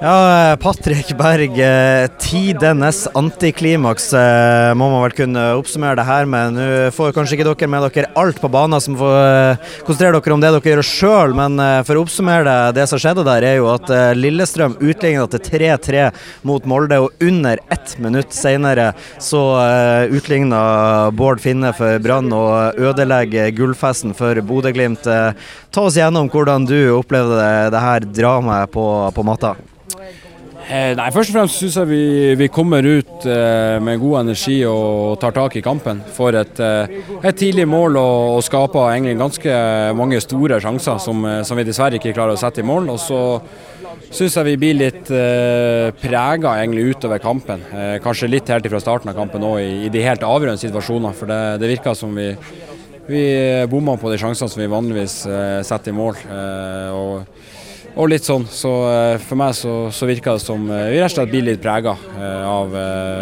Ja, Patrick Berg, eh, tidenes antiklimaks eh, må man vel kunne oppsummere det her med. Nå får kanskje ikke dere med dere alt på banen, som får eh, konsentrere dere om det dere gjør sjøl. Men for å oppsummere det, det som skjedde der, er jo at Lillestrøm utligna til 3-3 mot Molde. Og under ett minutt senere så utligna Bård Finne for Brann og ødelegger gullfesten for Bodø-Glimt. Ta oss gjennom hvordan du opplevde det her dramaet på, på matta. Eh, nei, Først og fremst syns jeg vi, vi, kommer ut eh, med god energi og tar tak i kampen. Får et, eh, et tidlig mål og, og, skaper egentlig ganske mange store sjanser som, eh, som, vi dessverre ikke klarer å sette i mål. Og så syns jeg vi blir litt eh, prega egentlig utover kampen. Eh, kanskje litt helt fra starten av kampen òg, i, i, de helt avgjørende situasjonene. For det, det virker som vi, vi bomma på de sjansene som vi vanligvis eh, setter i mål. og og litt sånn. Så eh, for meg så, så virker det som eh, vi rett og slett blir litt prega eh, av,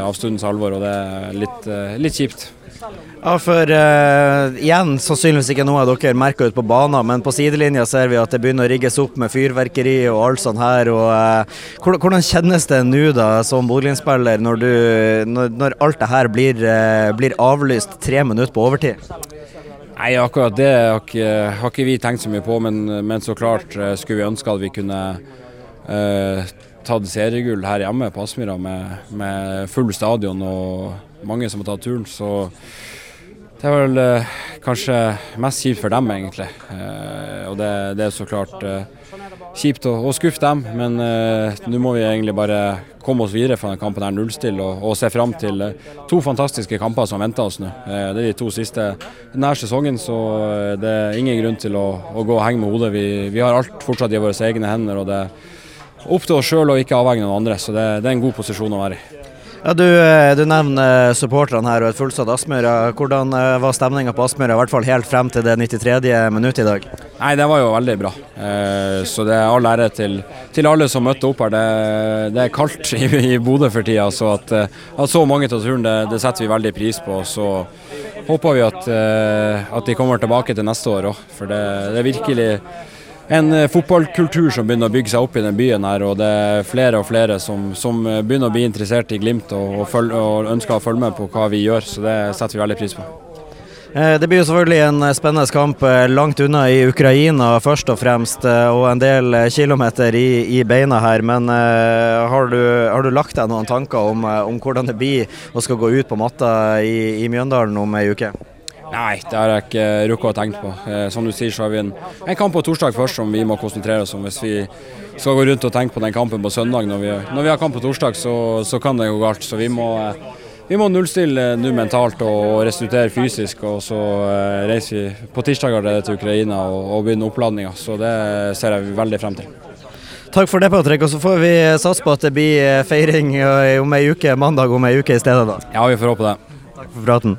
av, stundens alvor, og det er litt, litt kjipt. Ja, for uh, igjen, sannsynligvis ikke noe dere merker ut på banen, men på sidelinja ser vi at det begynner å rigges opp med fyrverkeri og alt sånt her. Og, uh, hvordan kjennes det nå da, som Bodø-spiller, når, når, når, alt det her blir, uh, blir avlyst tre minutter på overtid? Nei, akkurat det har ikke, har ikke, vi tenkt så mye på, men, men, så klart eh, skulle vi ønske at vi kunne eh, tatt seriegull her hjemme på Aspmyra med, med, full stadion og mange som har tatt turen. Så det er vel eh, kanskje mest kjipt for dem, egentlig. Eh, og det, det, er så klart eh, kjipt å, å, skuffe dem, men eh, nå må vi egentlig bare komme oss videre fra den kampen her nullstille og, og se fram til eh, to fantastiske kamper som venter oss nå. Eh, det er de to siste denne sesongen, så det er ingen grunn til å, å gå og henge med hodet. Vi, vi, har alt fortsatt i våre egne hender. og det er opp til oss sjøl og ikke avhengig av noen andre, så det, det er en god posisjon å være i. Ja, du, eh, du, nevner supporterne her og et fullsatt Aspmyra. Hvordan eh, var stemninga på Aspmyra, i hvert fall helt frem til det 93. minuttet i dag? Nei, Det var jo veldig bra. Eh, så det er all ære til, til, alle som møtte opp her. Det, det er kaldt i, i Bodø for tida, så at, at, så mange tar turen, det, det, setter vi veldig pris på. Så håper vi at, at de kommer tilbake til neste år òg, for det, det er virkelig en eh, fotballkultur som begynner å bygge seg opp i den byen her, og det er flere og flere som, som eh, begynner å bli interessert i Glimt og, og, følge, og, ønsker å følge med på hva vi gjør, så det setter vi veldig pris på. Eh, det blir jo selvfølgelig en spennende kamp langt unna i Ukraina først og fremst, og en del kilometer i, i beina her. Men har du, har du, lagt deg noen tanker om, om hvordan det blir å skal gå ut på matta i, i Mjøndalen om ei uke? Nei, det har jeg ikke rukket å tenke på. Eh, som du sier, så har vi en, en, kamp på torsdag først som vi må konsentrere oss om. Hvis vi skal gå rundt og tenke på den kampen på søndag når vi, når vi har kamp på torsdag, så, så, kan det gå galt. Så vi må, eh, vi må nullstille nå mentalt og restituere fysisk. Og så eh, reiser vi på tirsdag til Ukraina og, og begynner oppladninga. Så det ser jeg veldig frem til. Takk for det, Patrick. Og så får vi satse på at det blir feiring om ei uke, mandag om ei uke i stedet, da. Ja, vi får håpe det. Takk for praten.